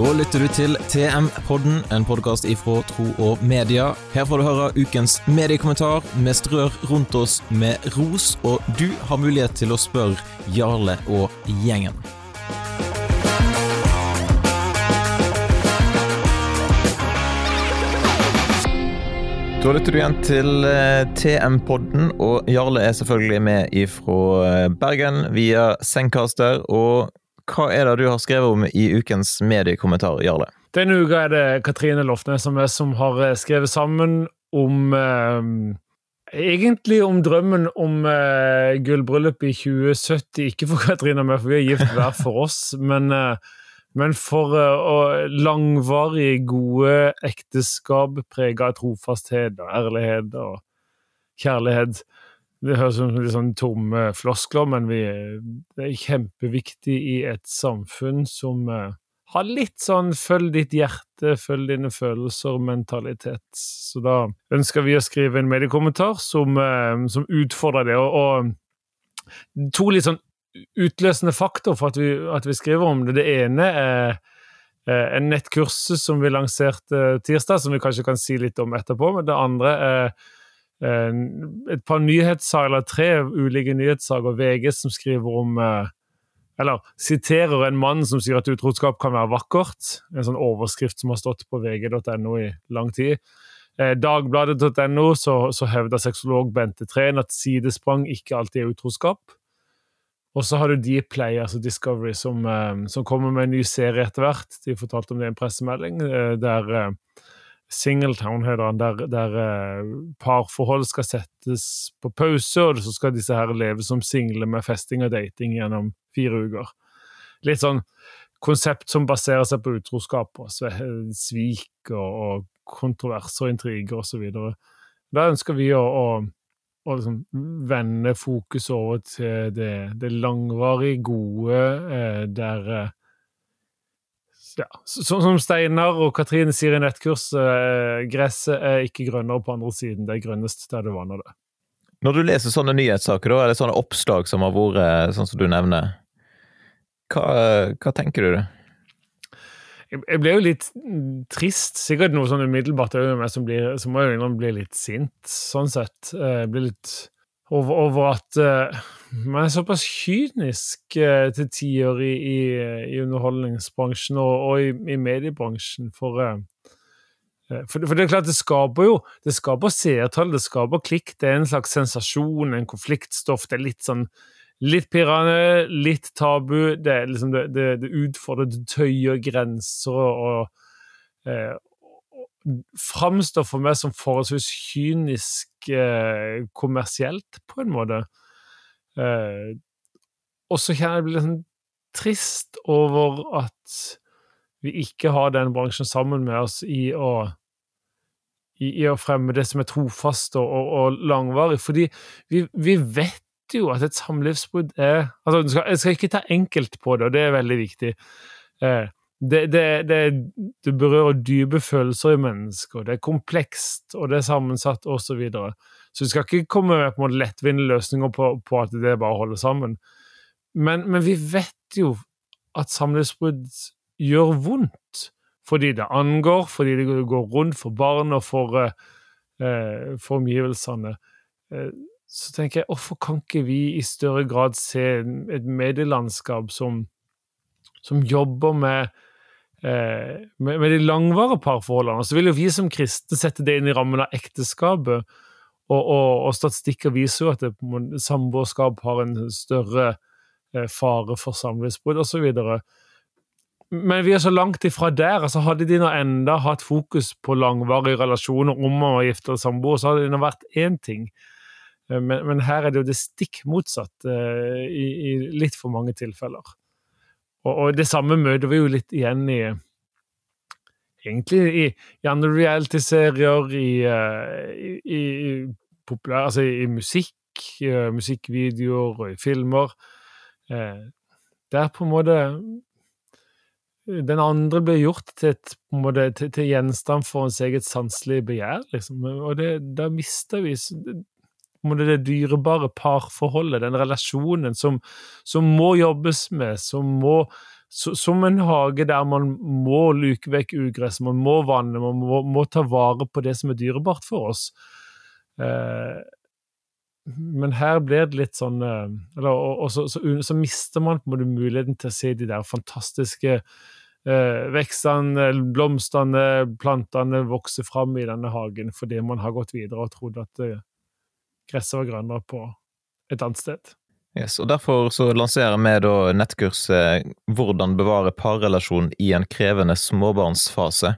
Da lytter du til TM-podden, en podkast ifra Tro og Media. Her får du høre ukens mediekommentar. Vi strør rundt oss med ros, og du har mulighet til å spørre Jarle og gjengen. Da lytter du igjen til eh, TM-podden, og Jarle er selvfølgelig med ifra eh, Bergen via Sengkaster. Og hva er det du har skrevet om i ukens mediekommentar, Jarle? Denne uka er det Katrine Lofnes som, er, som har eh, skrevet sammen om eh, Egentlig om drømmen om eh, gullbryllup i 2070. Ikke for Katrine og meg, for vi er gift hver for oss. men... Eh, men for uh, langvarig gode ekteskap prega av trofasthet og ærlighet og kjærlighet. Det høres ut som litt sånn tomme floskler, men vi, det er kjempeviktig i et samfunn som uh, har litt sånn 'følg ditt hjerte, følg dine følelser'-mentalitet. Så da ønsker vi å skrive en mediekommentar som, uh, som utfordrer det. og, og to litt sånn utløsende faktorer for at vi, at vi, skriver om det. Det ene er en nettkurset som vi lanserte tirsdag, som vi kanskje kan si litt om etterpå. Men det andre er et par nyhetssaker, eller tre ulike nyhetssaker. VG som skriver om Eller siterer en mann som sier at utroskap kan være vakkert. En sånn overskrift som har stått på vg.no i lang tid. Dagbladet.no så, så hevder sexolog Bente Treen at sidesprang ikke alltid er utroskap. Og så har du Dplay, altså Discovery, som, eh, som, kommer med en ny serie etter hvert. De fortalte om det i en pressemelding, eh, der Singletown heter den, der, der uh, parforhold skal settes på pause, og så skal disse her leve som single med festing og dating gjennom fire uker. Litt sånn konsept som baserer seg på utroskap og svik og, og kontroverser og intriger osv. Da ønsker vi å, å å liksom vende fokus over til det, det langvarig gode, eh, der eh, ja, Som Steinar og Katrine sier i nettkurs, eh, gresset er ikke grønnere på andre siden, det er grønnest der du vanner det. Når du leser sånne nyhetssaker, da, eller sånne oppslag som har vært sånn som du nevner, hva, hva tenker du? det? Jeg ble jo litt trist. Sikkert noe sånn umiddelbart over meg som, blir, som må innrømme bli litt sint, sånn sett. Jeg blir litt over, over at uh, man er såpass kynisk uh, til tider i, i, i, underholdningsbransjen og, og i, i, mediebransjen. For, uh, for, for, det er klart, det skaper jo det skaper seertall, det skaper klikk. Det er en slags sensasjon, en konfliktstoff. Det er litt sånn Litt pirrende, litt tabu. Det, liksom det, det, det utfordrer, det tøyer grenser og, eh, framstår for meg som forholdsvis kynisk eh, kommersielt, på en måte. Eh, og så kjenner jeg blir litt sånn trist over at vi ikke har den bransjen sammen med oss i å i, i å fremme det som er trofast og, og, og langvarig. Fordi vi, vi vet jo at et samlivsbrudd er altså, jeg skal, Jeg skal ikke ta enkelt på det, og det er veldig viktig. Eh, det, det, det, det, berører dype følelser i mennesker, det er komplekst, og det er sammensatt, osv. Så, videre. så vi skal ikke komme med på lettvinte løsninger på, på, at det bare holder sammen. Men, men vi vet jo at samlivsbrudd gjør vondt. Fordi det angår, fordi det går rundt for barn og for, eh, for omgivelsene. Eh, så tenker jeg hvorfor kan ikke vi i større grad se et medielandskap som, som jobber med, eh, med, med, de langvarige parforholdene? Så vil jo vi som kristne sette det inn i rammen av ekteskapet, og, og, og statistikker viser jo at samboerskap har en større eh, fare for samlivsbrudd osv. Men vi er så langt ifra der. altså Hadde de nå enda hatt fokus på langvarige relasjoner om å være gift eller samboer, så hadde det nå vært én ting. Eh, men, men, her er det jo det stikk motsatte uh, i, i, litt for mange tilfeller. Og, og, det samme møter vi jo litt igjen i Egentlig i, i andre reality-serier, i, i, i, populær, altså i, musikk, uh, musikkvideoer og i filmer. der på en måte den andre blir gjort til, et, måte, til, til gjenstand for ens eget sanselige begjær, liksom. Og det, da mister vi det dyrebare parforholdet, den relasjonen som, som, må jobbes med, som må som en hage der man må luke vekk ugress, man må vanne, man må, må ta vare på det som er dyrebart for oss. Eh, men her blir det litt sånn eh, eller, Og, og så, så, så, mister man på muligheten til å se de der fantastiske eh, vekstene, blomstene, plantene vokse fram i denne hagen fordi man har gått videre og trodd at eh, gresset var grønnere på et annet sted. Yes, og Derfor så lanserer vi da nettkurset 'Hvordan bevare parrelasjon i en krevende småbarnsfase'.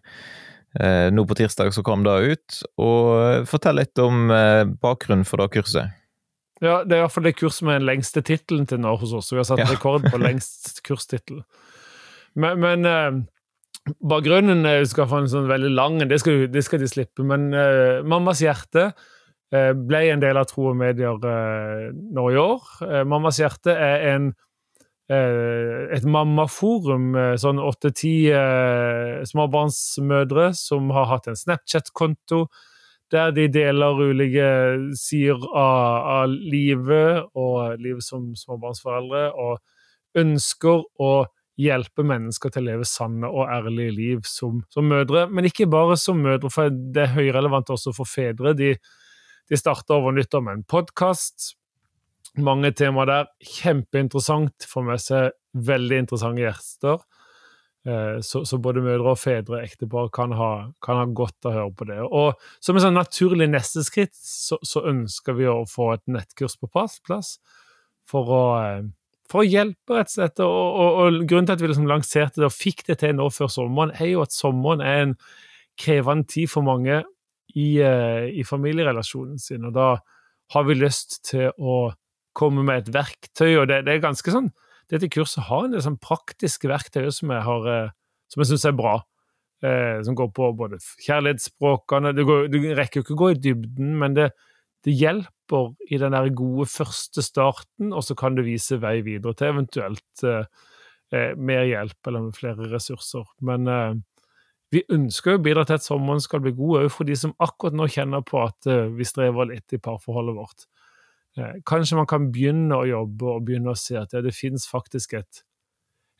Eh, nå på tirsdag så kom det ut, og fortell litt om eh, bakgrunnen for det kurset. Ja, Det er iallfall det kurset med den lengste tittelen til nå hos oss. Vi har satt ja. rekord på lengst kurstittel. Men, men eh, bakgrunnen skal få en sånn veldig lang det skal, det skal de slippe. Men eh, Mammas hjerte eh, ble en del av Tro og medier eh, nå i år. Eh, Mammas hjerte er en Eh, et mammaforum, eh, sånn åtte-ti eh, småbarnsmødre som har hatt en Snapchat-konto, der de deler ulike sider av, av livet og livet som småbarnsforeldre, og ønsker å hjelpe mennesker til å leve sanne og ærlige liv som, som mødre. Men ikke bare som mødre, for det er høyrelevant også for fedre. De, de starter over nyttår med en podkast mange temaer der. Kjempeinteressant. Får med seg veldig interessante gjester. Eh, så, både mødre og fedre, ektepar, kan kan ha godt av å høre på det. Og som en sånn naturlig neste skritt, så, så ønsker vi å få et nettkurs på plass for å, eh, for å hjelpe, rett og slett. Og, og, og, grunnen til at vi liksom lanserte det og fikk det til nå før sommeren, er jo at sommeren er en krevende tid for mange i, eh, i familierelasjonen sin. Og da har vi lyst til å komme med et verktøy, og det, det er ganske sånn Dette kurset har en del sånn praktiske verktøy som jeg, har, eh, som jeg syns er bra. Eh, som går på både kjærlighetsspråkene Du, går, du rekker jo ikke å gå i dybden, men det, det hjelper i den der gode første starten, og så kan du vise vei videre til eventuelt eh, eh mer hjelp eller flere ressurser. Men eh, vi ønsker å bidra til at sommeren skal bli god, òg for de som akkurat nå kjenner på at eh, vi strever litt i parforholdet vårt. Eh, kanskje man kan begynne å jobbe og begynne å se at det, det finnes faktisk et,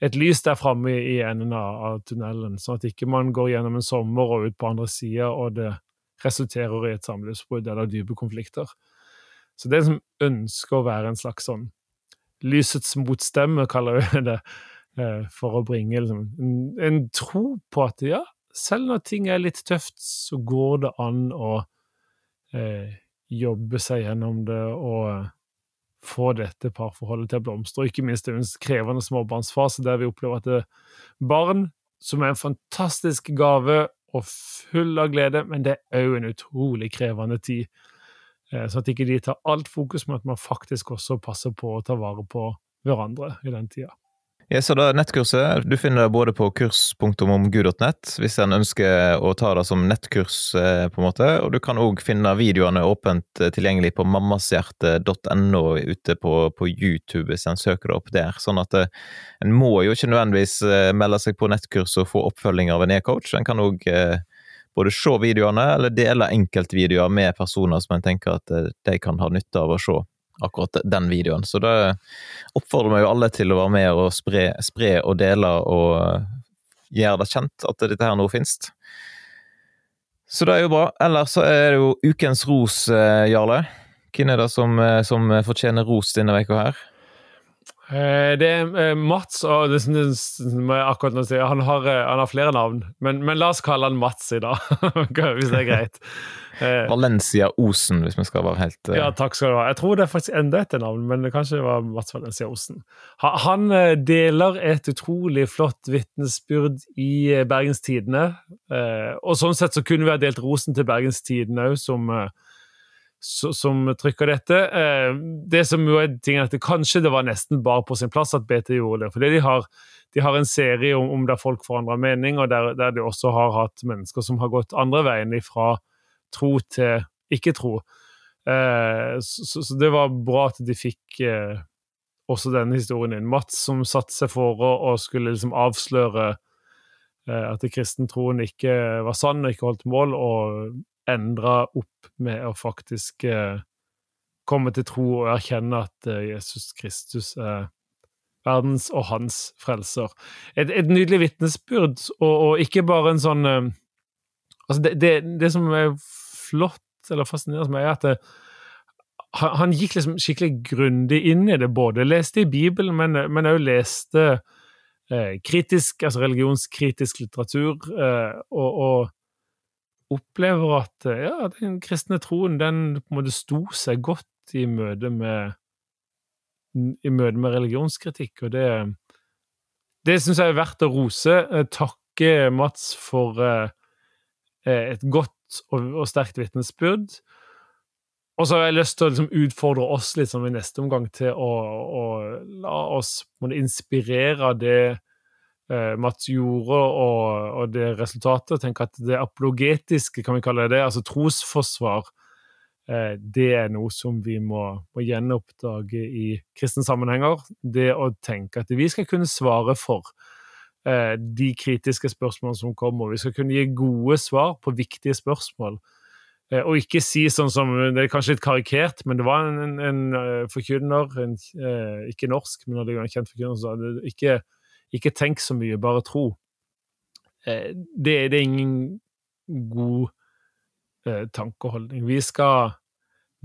et lys der framme i, enden av, tunnelen, sånn at ikke man går gjennom en sommer og ut på andre sida, og det resulterer i et samlivsbrudd eller dype konflikter. Så det som ønsker å være en slags sånn lysets motstemme, kaller vi det, eh, for å bringe liksom, en, en, tro på at ja, selv når ting er litt tøft, så går det an å eh, jobbe seg gjennom det og eh, få dette parforholdet til å blomstre. Og ikke minst i en krevende småbarnsfase der vi opplever at det er barn, som er en fantastisk gave og full av glede, men det er òg en utrolig krevende tid. Eh, så at ikke de tar alt fokus, men at man faktisk også passer på å ta vare på hverandre i den tida. Ja, så da Nettkurset du finner det både på kurs.omgud.nett hvis en ønsker å ta det som nettkurs. Eh, på en måte, og Du kan òg finne videoene åpent eh, tilgjengelig på mammashjerte.no ute på, på, YouTube hvis en søker det opp der. Sånn at eh, En må jo ikke nødvendigvis melde seg på nettkurs og få oppfølging av en e-coach. En kan òg både se videoene eller dele enkeltvideoer med personer som en tenker at de kan ha nytte av å se akkurat den videoen. Så da oppfordrer vi jo alle til å være med og spre, spre og dele og gjøre det kjent at dette her nå finnes. Så det er jo bra. Ellers så er det jo ukens ros, eh, Jarle. Hvem er det som, eh, som fortjener ros denne uka her? Det er Mats, og det, akkurat nå han har, han har flere navn. Men, men, la oss kalle han Mats i dag, hvis det er greit. Eh, Valencia Osen, hvis vi skal være helt uh... Ja, takk skal du ha. Jeg tror det er faktisk enda et navn, men det kanskje var Mats Valencia Osen. Han uh, deler et utrolig flott vitnesbyrd i Bergens Tidende. Uh, og sånn sett så kunne vi ha delt rosen til Bergens Tidende òg, som, som trykker dette. Det som jo er tingen at det, Kanskje det var nesten bare på sin plass at BT gjorde det. fordi de har de har en serie om, om der folk forandrer mening, og der, der, de også har hatt mennesker som har gått andre veien fra tro til ikke-tro. Eh, så, så, det var bra at de fikk eh, også denne historien inn. Mats som satte seg for å, skulle liksom avsløre at kristentroen ikke var sann og ikke holdt mål, og endra opp med å faktisk eh, komme til tro og erkjenne at eh, Jesus Kristus er verdens og hans frelser. Et, et nydelig vitnesbyrd, og, og, ikke bare en sånn uh, Altså, det, det, det, som er flott, eller fascinerende for meg, er at det, han, han, gikk liksom skikkelig grundig inn i det, både leste i Bibelen, men, men også leste eh, kritisk, altså religionskritisk litteratur, eh, og, og opplever at ja, den kristne troen den på en måte sto seg godt i møte med i møte med religionskritikk, og det, det syns jeg er verdt å rose. Takke Mats for eh, et godt og, sterkt vitnesbyrd. Og så har jeg lyst til å liksom utfordre oss litt liksom, i neste omgang til å, å la oss inspirere det eh, Mats gjorde, og, og det resultatet. Tenk at det apologetiske, kan vi kalle det altså trosforsvar, Eh, det er noe som vi må, må gjenoppdage i kristne sammenhenger. Det å tenke at vi skal kunne svare for eh, de kritiske spørsmålene som kommer. Vi skal kunne gi gode svar på viktige spørsmål. Eh, og ikke si sånn som Det er kanskje litt karikert, men det var en, en, forkynner, en, ikke norsk, men en kjent forkynner, som sa ikke, ikke tenk så mye, bare tro. Det, det er ingen god eh, tankeholdning. Vi skal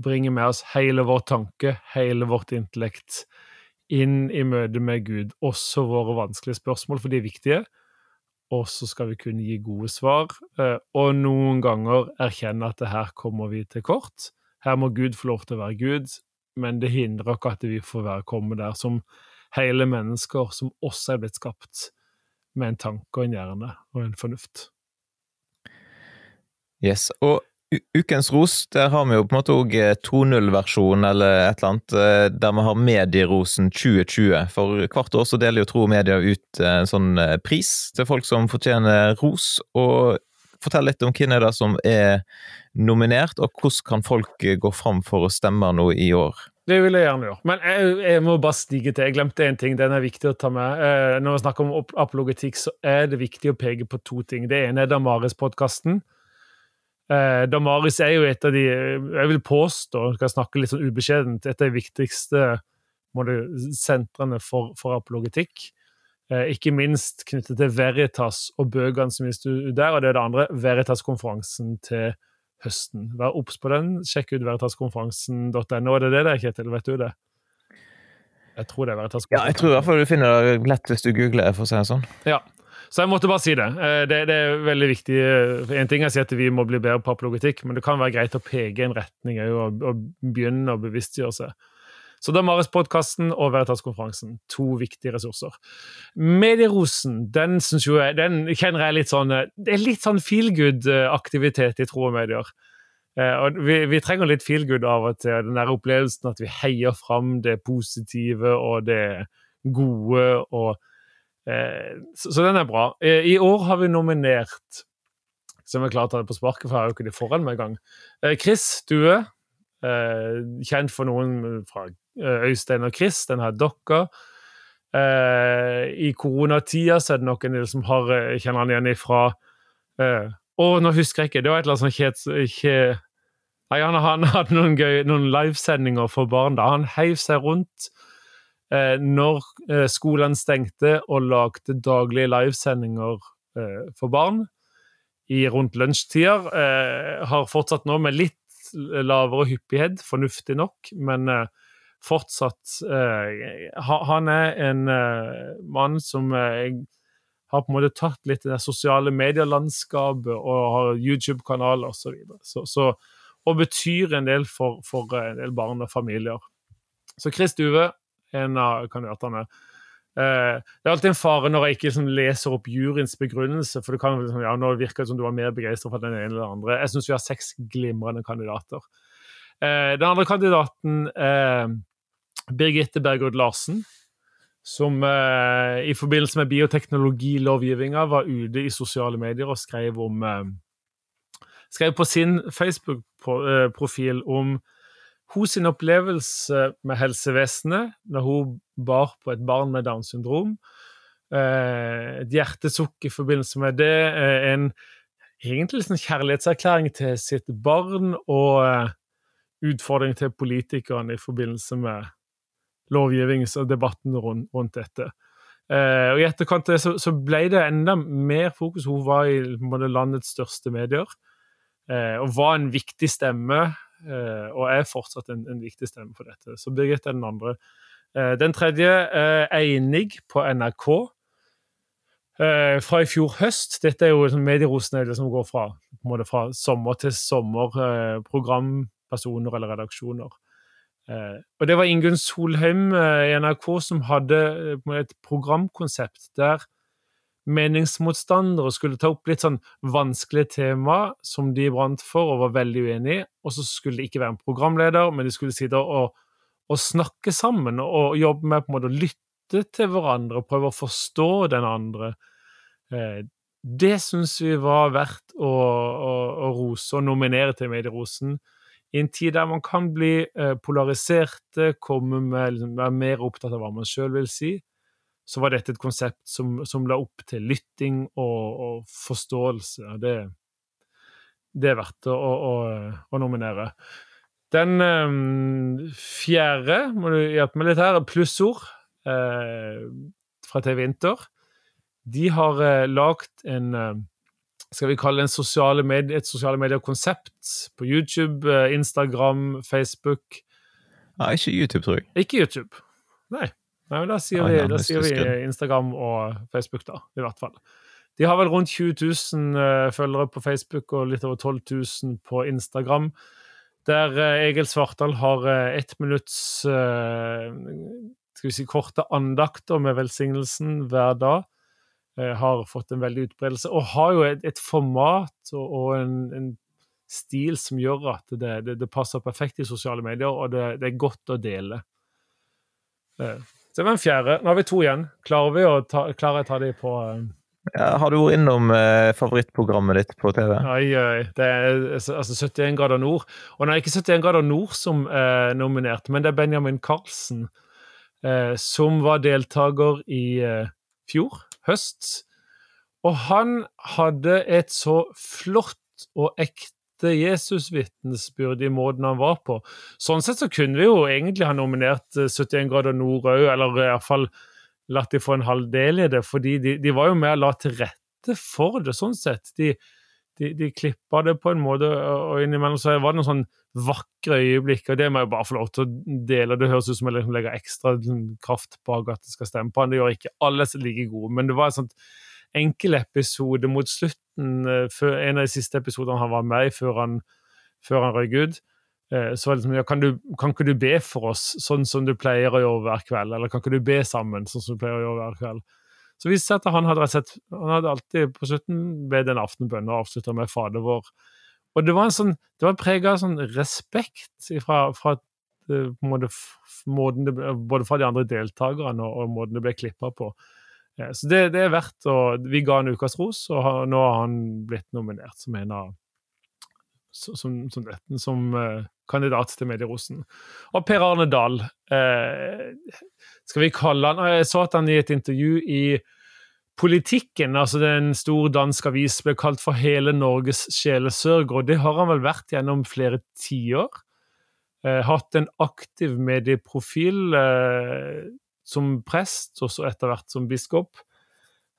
bringe med oss hele vår tanke, hele vårt intellekt, inn i møte med Gud, også våre vanskelige spørsmål, for de er viktige. Og så skal vi kunne gi gode svar, eh, og noen ganger erkjenne at det her kommer vi til kort. Her må Gud få lov til å være Gud, men det hindrer ikke at vi får være komme der som hele mennesker som også er blitt skapt med en tanke og en hjerne og en fornuft. Yes, og Ukens ros, der har vi jo på en måte òg 2.0-versjon eller et eller annet, eh, der vi har Medierosen 2020. For hvert år så deler jo Tro og Media ut eh, en sånn eh, pris til folk som fortjener ros. og Fortell litt om hvem er det som er nominert, og hvordan kan folk gå fram for å stemme nå i år? Det vil jeg gjerne gjøre. Men jeg, jeg må bare stige til. Jeg glemte én ting. Den er viktig å ta med. Når vi snakker om apologetikk, så er det viktig å peke på to ting. Det ene er Damaris-podkasten Eh, Damaris er jo et av de Jeg vil påstå, skal snakke litt sånn ubeskjedent, et av de viktigste sentrene for, for apologetikk. Eh, ikke minst knyttet til Veritas og bøkene som gis der. Og det er det andre, Veritas-konferansen til høsten. Vær obs på den. Sjekk ut veritaskonferansen.no. Er det det der, Kjetil? Vet du det? Jeg tror det er Veritas-konferansen. Ja, jeg tror i hvert fall du finner det lett hvis du googler, for å si det sånn. Ja, så jeg måtte bare si det. Eh, det, det er veldig viktig. En ting er å si at vi må bli bedre på apologetikk, men det kan være greit å peke en retning og, og begynne å bevisstgjøre seg. Så da Maris-podkasten og Veritas-konferansen. To viktige ressurser. Medierosen den jeg, den kjenner jeg litt sånn Det er litt sånn feel good-aktivitet i tro og medier. Eh, og vi, vi trenger litt feel good av og til. Den der opplevelsen at vi heier fram det positive og det gode. og Eh, så, så, den er bra. Eh, I år har vi nominert Som å ta det på sparket, for jeg har jo ikke det foran meg engang. Eh, Chris Due. Kjent for noen fra Øystein og Chris, den her dokka. I koronatida så er det nok en del som har, kjenner han igjen ifra Å, nå husker jeg ikke. Det var et eller annet som ikke Nei, han, han hadde noen, gøy, noen livesendinger for barn da. Han heiv seg rundt Eh, når eh, skolene stengte og lagde daglige livesendinger eh, for barn i rundt lunsjtider. har fortsatt nå med litt lavere hyppighet, fornuftig nok, men fortsatt Han er en mann som har på en måte tatt litt det sosiale medielandskapet og har YouTube-kanal osv. Så, så, og betyr en del for, for, en del barn og familier. Så Chris Duve, en av kandidatene. Eh, det er alltid en fare når jeg ikke liksom, leser opp juryens begrunnelse, for det kan liksom, ja, nå virker det som du var mer begeistra for den ene eller den andre. Jeg syns vi har seks glimrende kandidater. Eh, den andre kandidaten er Birgitte Bergod Larsen, som eh, i forbindelse med bioteknologilovgivninga var ute i sosiale medier og skrev om skrev på sin Facebook-profil om sin opplevelse med helsevesenet når hun bar på et barn med Downs syndrom. Eh, et hjertesukk i forbindelse med det. En egentlig en kjærlighetserklæring til sitt barn og eh, utfordring til politikerne i forbindelse med lovgivnings- og debatten rundt, rundt dette. Eh, og I etterkant så, så, ble det enda mer fokus. Hun var i måte, landets største medier eh, og var en viktig stemme, eh, og er fortsatt en, en, viktig stemme for dette. Så Birgit er den andre. Eh, den tredje, eh, Einig på NRK. Eh, fra i fjor høst. Dette er jo sånn medierosnøyle som går fra, fra sommer til sommer. programpersoner eller redaksjoner. Eh, og det var Ingunn Solheim eh, i NRK som hadde eh, et programkonsept der meningsmotstandere skulle ta opp litt sånn vanskelige tema som de brant for og var veldig uenig i, og så skulle det ikke være en programleder, men de skulle sitte og, og snakke sammen og jobbe med på en måte å lytte til hverandre og prøve å forstå den andre. Det syns vi var verdt å, å, å rose og nominere til Medierosen i en tid der man kan bli eh, polariserte, komme med, liksom, være mer opptatt av hva man sjøl vil si, så var dette et konsept som, som la opp til lytting og, og forståelse. Det, det, er verdt å, å, å nominere. Den um, fjerde, må du hjelpe meg litt her, plussord eh, fra TV Inter. De har eh, lagd en eh, skal vi kalle det sosiale medie, et sosiale medier-konsept på YouTube, eh, Instagram, Facebook. Ja, ikke YouTube, tror jeg. Ikke YouTube. Nei. Nei men da sier, vi, da sier vi, Instagram og Facebook, da. I hvert fall. De har vel rundt 20 000 uh, følgere på Facebook og litt over 12 000 på Instagram. Der uh, Egil Svartdal har ett minutts skal vi si, korte andakter med velsignelsen hver dag. Eh, har fått en veldig utbredelse, og har jo et, et format og, og en, en, stil som gjør at det, det, det, passer perfekt i sosiale medier, og det, det er godt å dele. Eh, så det var en fjerde. Nå har vi to igjen. Klarer vi å ta, klarer jeg ta de på uh... ja, Har du vært innom eh, favorittprogrammet ditt på TV? Oi, oi. Det er altså 71 grader nord. Og nei, ikke 71 grader nord som er eh, nominert, men det er Benjamin Carlsen eh, som var deltaker i fjor høst. Og han hadde et så flott og ekte Jesusvitnesbyrd i måten han var på. Sånn sett så kunne vi jo egentlig ha nominert 71 eh, grader nord òg, eller iallfall latt de få en halv del i det, fordi de, de var jo med og la til rette for det, sånn sett. De, de, de klippa det på en måte, og innimellom så var det noen sånn vakre øyeblikk, og det må jeg bare få lov til å dele. Det høres ut som jeg liksom legger ekstra kraft bak at det skal stemme på han. Det gjør ikke alle like gode, men det var en sånn enkel episode mot slutten, eh, en av de siste episodene han var med i før han, før han røyk ut. Så var det liksom, ja, kan, du, kan ikke du be for oss sånn som du pleier å gjøre hver kveld? Eller kan ikke du be sammen sånn som du pleier å gjøre hver kveld? Så viste det at han hadde, sett, han hadde alltid på slutten bedt en aftenbønnen og avslutta med Fader vår. Og det var en sånn, det var prega av sånn respekt fra, fra eh, måte, det, både fra de andre deltakerne og, og måten det ble klippa på. Ja, så det, det, er verdt å Vi ga en ukas ros, og nå har han blitt nominert som en av som, som, som uh, kandidat til Medierosen. Og Per Arne Dahl uh, Skal vi kalle han Jeg så at han i et intervju i Politikken, altså den store danske avis, ble kalt for hele Norges sjelesørger, og det har han vel vært gjennom flere tiår. Eh, hatt en aktiv medieprofil eh, som prest, og så etter hvert som biskop.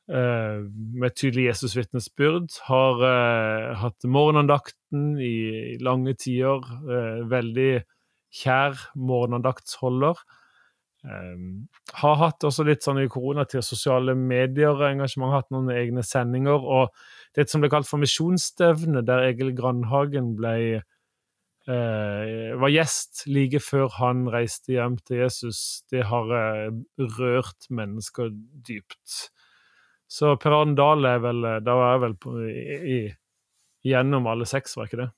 Eh, med tydelig Jesusvitnesbyrd. Har eh, hatt morgenandakten i, lange tider. Eh, veldig kjær morgenandaktsholder. Har hatt også litt sånn i koronatid sosiale medier-engasjement, hatt noen egne sendinger. Og det som ble kalt for misjonsstevne, der Egil Grandhagen ble var gjest like før han reiste hjem til Jesus, det har rørt mennesker dypt. Så Per Arne Dahl er vel Da var jeg vel på, i, i, gjennom alle seks, var ikke det?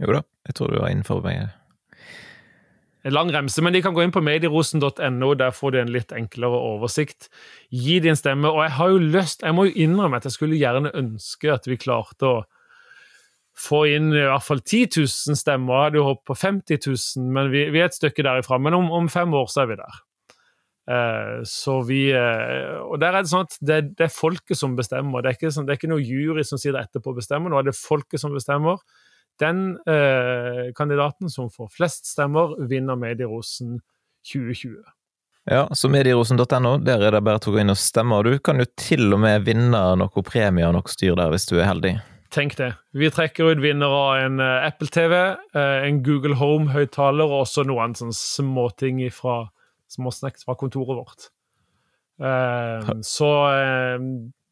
Jo da, jeg tror du var innenfor meg en lang remse, men de kan gå inn på medierosen.no. Der får de en litt enklere oversikt. Gi din stemme. Og jeg har jo lyst, jeg må jo innrømme at jeg skulle gjerne ønske at vi klarte å få inn i hvert fall 10 000 stemmer. Jeg hadde jo håpet på 50 000, men vi, vi, er et stykke derifra. Men om, om fem år så er vi der. Uh, så vi uh, Og der er det sånn at det, det er folket som bestemmer. Det er, ikke, sånn, det er ikke noe jury som sitter etterpå og bestemmer, nå er det folket som bestemmer. Den eh, kandidaten som får flest stemmer, vinner Medierosen 2020. Ja, så medierosen.no, der er det bare til å gå inn og stemme. Og du kan jo til og med vinne noe premie og noe styr der, hvis du er heldig. Tenk det. Vi trekker ut vinner av en eh, Apple TV, eh, en Google Home-høyttaler og også noen sånne småting fra småsnacks fra kontoret vårt. Eh, så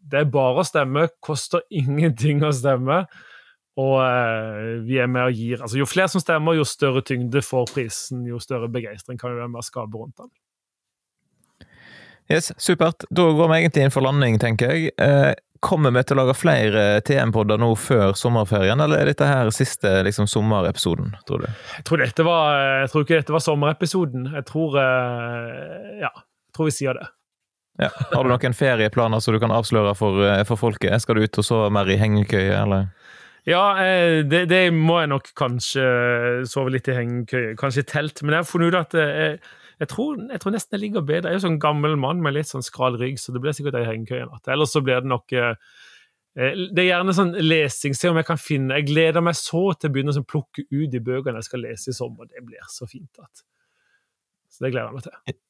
det er bare å stemme. Koster ingenting å stemme. Og vi er med og gir altså Jo flere som stemmer, jo større tyngde får prisen, jo større begeistring kan vi være med å skape rundt den. Yes, Supert. Da går vi egentlig inn for landing, tenker jeg. Eh, kommer vi til å lage flere TM-podder nå før sommerferien, eller er dette her siste liksom, sommerepisoden, tror du? Jeg tror, var, jeg tror ikke dette var sommerepisoden. Jeg tror eh, Ja, jeg tror vi sier det. Ja. Har du noen ferieplaner som du kan avsløre for, eh, for folket? Skal du ut og sove mer i hengekøye, eller? Ja, det, det, må jeg nok kanskje sove litt i hengekøye. Kanskje i telt. Men jeg har funnet ut at jeg, jeg tror, jeg tror, nesten jeg ligger bedre. Jeg er jo sånn gammel mann med litt sånn skral rygg, så det blir sikkert ei hengekøye i natt. Ellers så blir det nok eh, eh, Det er gjerne sånn lesing, se om jeg kan finne Jeg gleder meg så til å begynne å sånn, plukke ut de bøkene jeg skal lese i sommer. Det blir så fint. At. Så det gleder jeg meg til.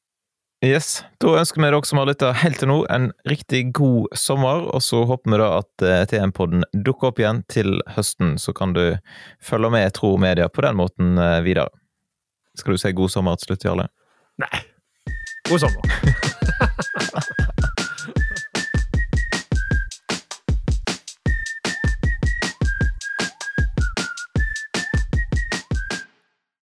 Yes. Da ønsker vi dere som har lytta helt til nå, en riktig god sommer. Og så håper vi da at eh, TM-podden dukker opp igjen til høsten, så kan du følge med Tro Media på den måten videre. Skal du si god sommer til slutt, Jarle? Nej. God sommer.